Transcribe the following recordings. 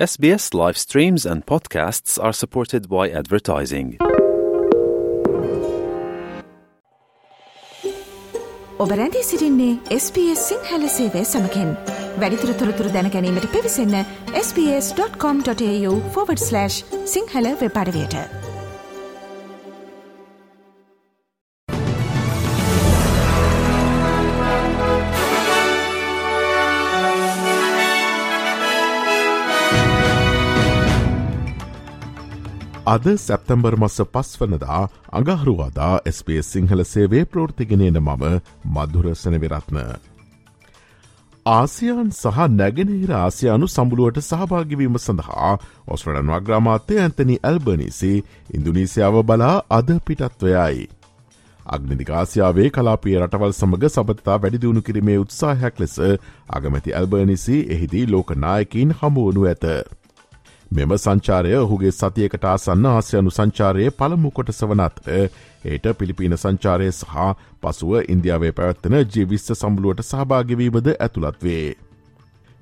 SBS live streams and podcasts are supported by advertising. ඔබ රැඳී සිරින්නේ SBS Sinhala සේවය සමකෙන් වැඩිතුර තොරතුර දැනැනීමට පිවිසන්න ps.com.ta/ Sinhala වෙපඩවයට අද සැප්තැම්බර් මස පස් වනදා අඟහරුවාදා ස්පේ සිංහල සේවේ ප්‍රෘතිගෙනන මම මධුරසන විරත්න. ආසියන් සහ නැගෙනහිර ආසියානු සම්බුලුවට සහභාගිවීම සඳහා ඔස්ට්‍රඩන් වග්‍රාමාත්‍ය ඇන්තනි ඇල්බනිසි ඉන්දුනීසියාව බලා අද පිටත්වයයි. අග්නිදිකාසියාවේ කලාපිය රටවල් සමඟ සබතා වැඩිදිවුණු කිරීමේ උත්සාහයක් ලෙස අගමැති ඇල්බනිසි එහිදී ලෝකනායකින් හමුවනු ඇත. මෙම සංචාරය ඔහුගේ සතියකට ආසන්න ආසියනු සංචාරයේ පළමු කොටස වනත් ඒට පිළිපීන සංචාරය සහ පසුව ඉන්දියාවේ පැවත්වන ජීවිස්ස සම්බලුවට සහභාගවීමද ඇතුළත් වේ.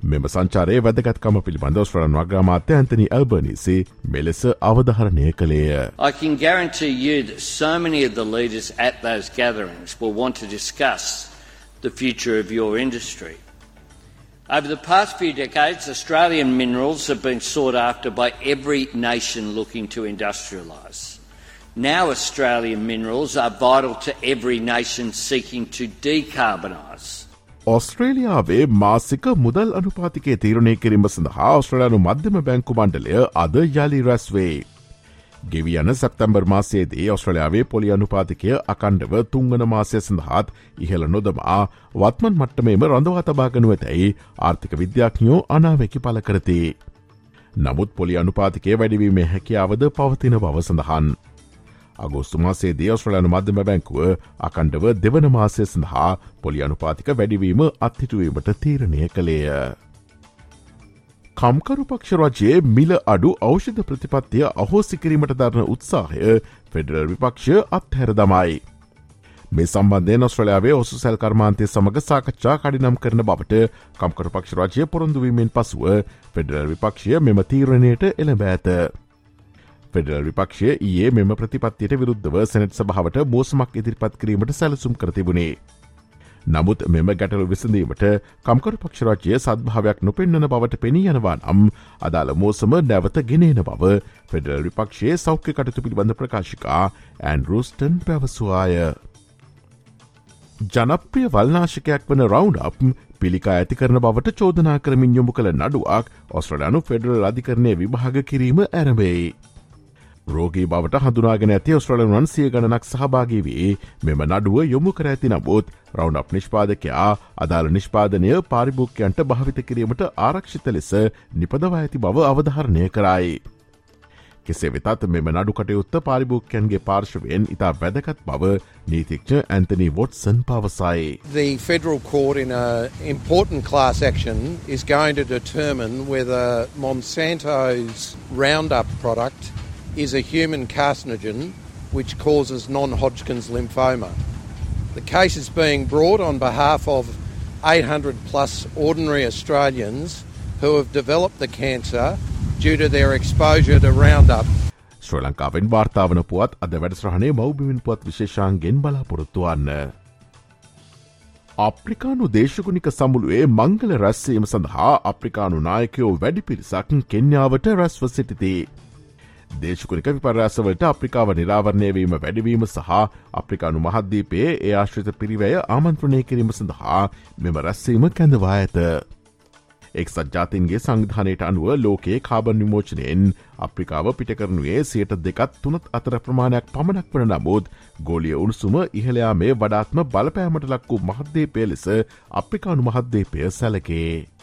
මෙම සංචාරයේ වැදගත්කම පිළිබඳ ස්්‍රරන් වග්‍රාමාත්‍ය ඇන්තනි ඇල්බනිසි මෙලෙස අවධහරණය කළේය. I can guarantee you that so many of the leaders at those gatherings will want to discuss the future of your industry. Over the past few decades, Australian minerals have been sought after by every nation looking to industrialise. Now, Australian minerals are vital to every nation seeking to decarbonise. ඔස්ට්‍රේලියාවේ මාසික මුදල් අනුපාතිකේ තීරණය කිරීම සඳහා ඔස්ට්‍රලයානු මධ්‍යම බැංකු මණ්ඩලය අද යළි රැස්වේ. ගෙවි යන සැප්තැම්බර් මාසයේදී ඔස්ට්‍රලයාාවේ පොලි අනුපාතිකය අකණ්ඩව තුංගන මාසය සඳහාත් ඉහළ නොදමා වත්මන් මට්ටමේම රඳවා තබාගනුව ඇතැයි ආර්ථික විද්‍යාඥයෝ අනාවැකි පල කරති. නමුත් පොලි අනුපාතිකය වැඩිවීමේ හැකියාවද පවතින බව සඳහන්. අගෝස්තු මාසේ දේවස්්‍රලයනු මධ්‍යම බැංකුව අකණ්ඩව දෙවන මාසය සඳහා පොලි අනුපාතික වැඩිවීම අත්හිටුවීමට තීරණය කළේය. කම්කරු පක්ෂ රජයේ මිල අඩු ඖෂධ ප්‍රතිපත්තිය අහෝසිකිරීමට දරන උත්සාහය ෆෙඩරල් විපක්ෂ අත්හැර දමයි. මේ සම්බන්ධය නොස්්‍රලයාාවේ ඔසු සැල් කර්මාන්තය සමඟ සාකච්ඡා කඩිනම් කරන බවට කම්කරු පක්ෂ රජය පොරොන්දුවීමෙන් පසුව ෆෙඩරල් විපක්ෂය මෙම තීරණයට එළඹ ඇත. ෆෙඩරල් විපක්ෂය ඒ මෙම ප්‍රතිපත්තියට විරුද්ධව සැනට සභාවට මෝසමක් ඉදිරිපත් කිරීමට සැලසුම් කරතිබුණේ. නමුත් මෙම ගැටලු විසඳීමට කම්කරු පක්ෂරාජය සද්භාවයක් නොපෙන්වන බවට පෙනී යනවා නම් අදාළ මෝසම නැවත ගෙනන බව ෆෙඩරල් විපක්ෂයේ සෞඛ්‍ය කටතු පිළිබඳ ප්‍රකාශිකා ඇන්රෝස්ටන් පැවසවාය. ජනප්‍රිය වල්නාශකයක් වන රවන්් අප් පිළිකා ඇති කරන බවට චෝදනා කරමින් යොමු කළ නඩුවක් ඔස්ට්‍රඩානු ෆෙඩරල් අධිකරණය විභාග කිරීම ඇරඹෙයි. රෝගී බවට හඳුනාගෙන ඇති ඔස්ට්‍රලන් වන්සිය ගණනක් සහභාගී වී මෙම නඩුව යොමු කර ඇති නමුත් රවුන් අප් නිෂ්පාදකයා අදාළ නිෂ්පාදනය පාරිභෝක්‍යන්ට භාවිත කිරීමට ආරක්ෂිත ලෙස නිපදවා ඇති බව අවධහරණය කරයි. කෙසේ වෙතත් මෙම නඩු කටයුත්ත පාරිභෝක්‍යන්ගේ පාර්ශවයෙන් ඉතා වැදකත් බව නීතික්ෂ ඇන්තනී වොට්සන් පවසයි. The federal court in an important class action is going to determine whether Monsanto's Roundup product is a human carcinogen which causes non Hodgkin's lymphoma. The case is being brought on behalf of 800 plus ordinary Australians who have developed the cancer due to their exposure to Roundup. ශ්‍ර ලංකාවෙන් වාර්තාාවන පුවත් අද වැඩස්රහණේ මෞබිමින් පුවත් විශේෂාන්ගෙන් බලාපොරොත්තුවන්න. අප්‍රිකානු දේශකුනික සමුළුවේ මංගල රැස්සීම සඳහා අප්‍රිකානු නායකයෝ වැඩි පිරිසක් කෙන්යාවට රැස්ව සිටිතේ. දේශකුනික විපර්යාසවලට අප්‍රිකාව නිරාවරණයවීම වැඩවීම සහ අප්‍රිකානු මහද්දීපයේ ඒ ආශ්‍රිත පිරිවය ආමන්ත්‍රණය කිරීම සඳහා මෙම රැස්සීම කැඳවා ඇත. එක් සජාතින්ගේ සංධානයට අනුව ලෝකයේ කාබන් විමෝචනයෙන් අප්‍රිකාව පිටකරනුවේ සයට දෙකත් තුනත් අතර ප්‍රමාණයක් පමණක් වන නමුත් ගෝලිය උණුසුම ඉහලයා මේ වඩාත්ම බලපෑමට ලක් වූ මහද්දේපය ලෙස අප්‍රිකානු මහද්දේපය සැලකේ.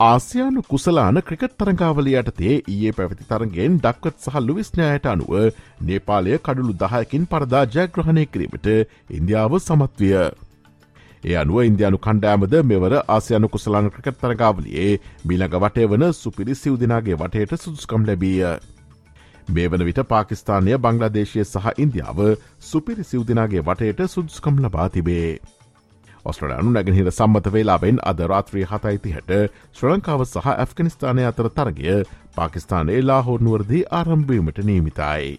ආසියානු කුසලාන ක්‍රිකට් තරංගාවල යටතේ ඒ පැවති තරගෙන් ඩක්වත් සහ ලුවිස්්ඥායට අනුව නේපාලය කඩුළු දහයකින් පරදා ජයග්‍රහණය කිරීමට ඉන්දියාව සමත්විය. ඒ අනුව ඉන්දයානු කණ්ඩෑමද මෙවර ආසියනු කුසලාන ක්‍රිකට් තරගාවලියේ මීළඟ වටය වන සුපිරි සිව්දිනාගේ වටයට සුදුස්කම් ලැබීය. මේ වන විට පාකිස්ානය බංගලාදේශය සහ ඉන්දියාව සුපිරි සිව්දිනාගේ වටයට සුදුස්කම් ලබා තිබේ. ඔස්ට්‍රලයානු නැගෙනහිර සම්මත වේලාවෙන් අද රාත්‍රී හතයිතිහට ශ්‍ර ලංකාව සහ ඇෆ්ගනිස්ථානය අතර තරගය පාකිස්ානයේ ලාහෝර්නුවරදී ආරම්භීමට නීමිතයි.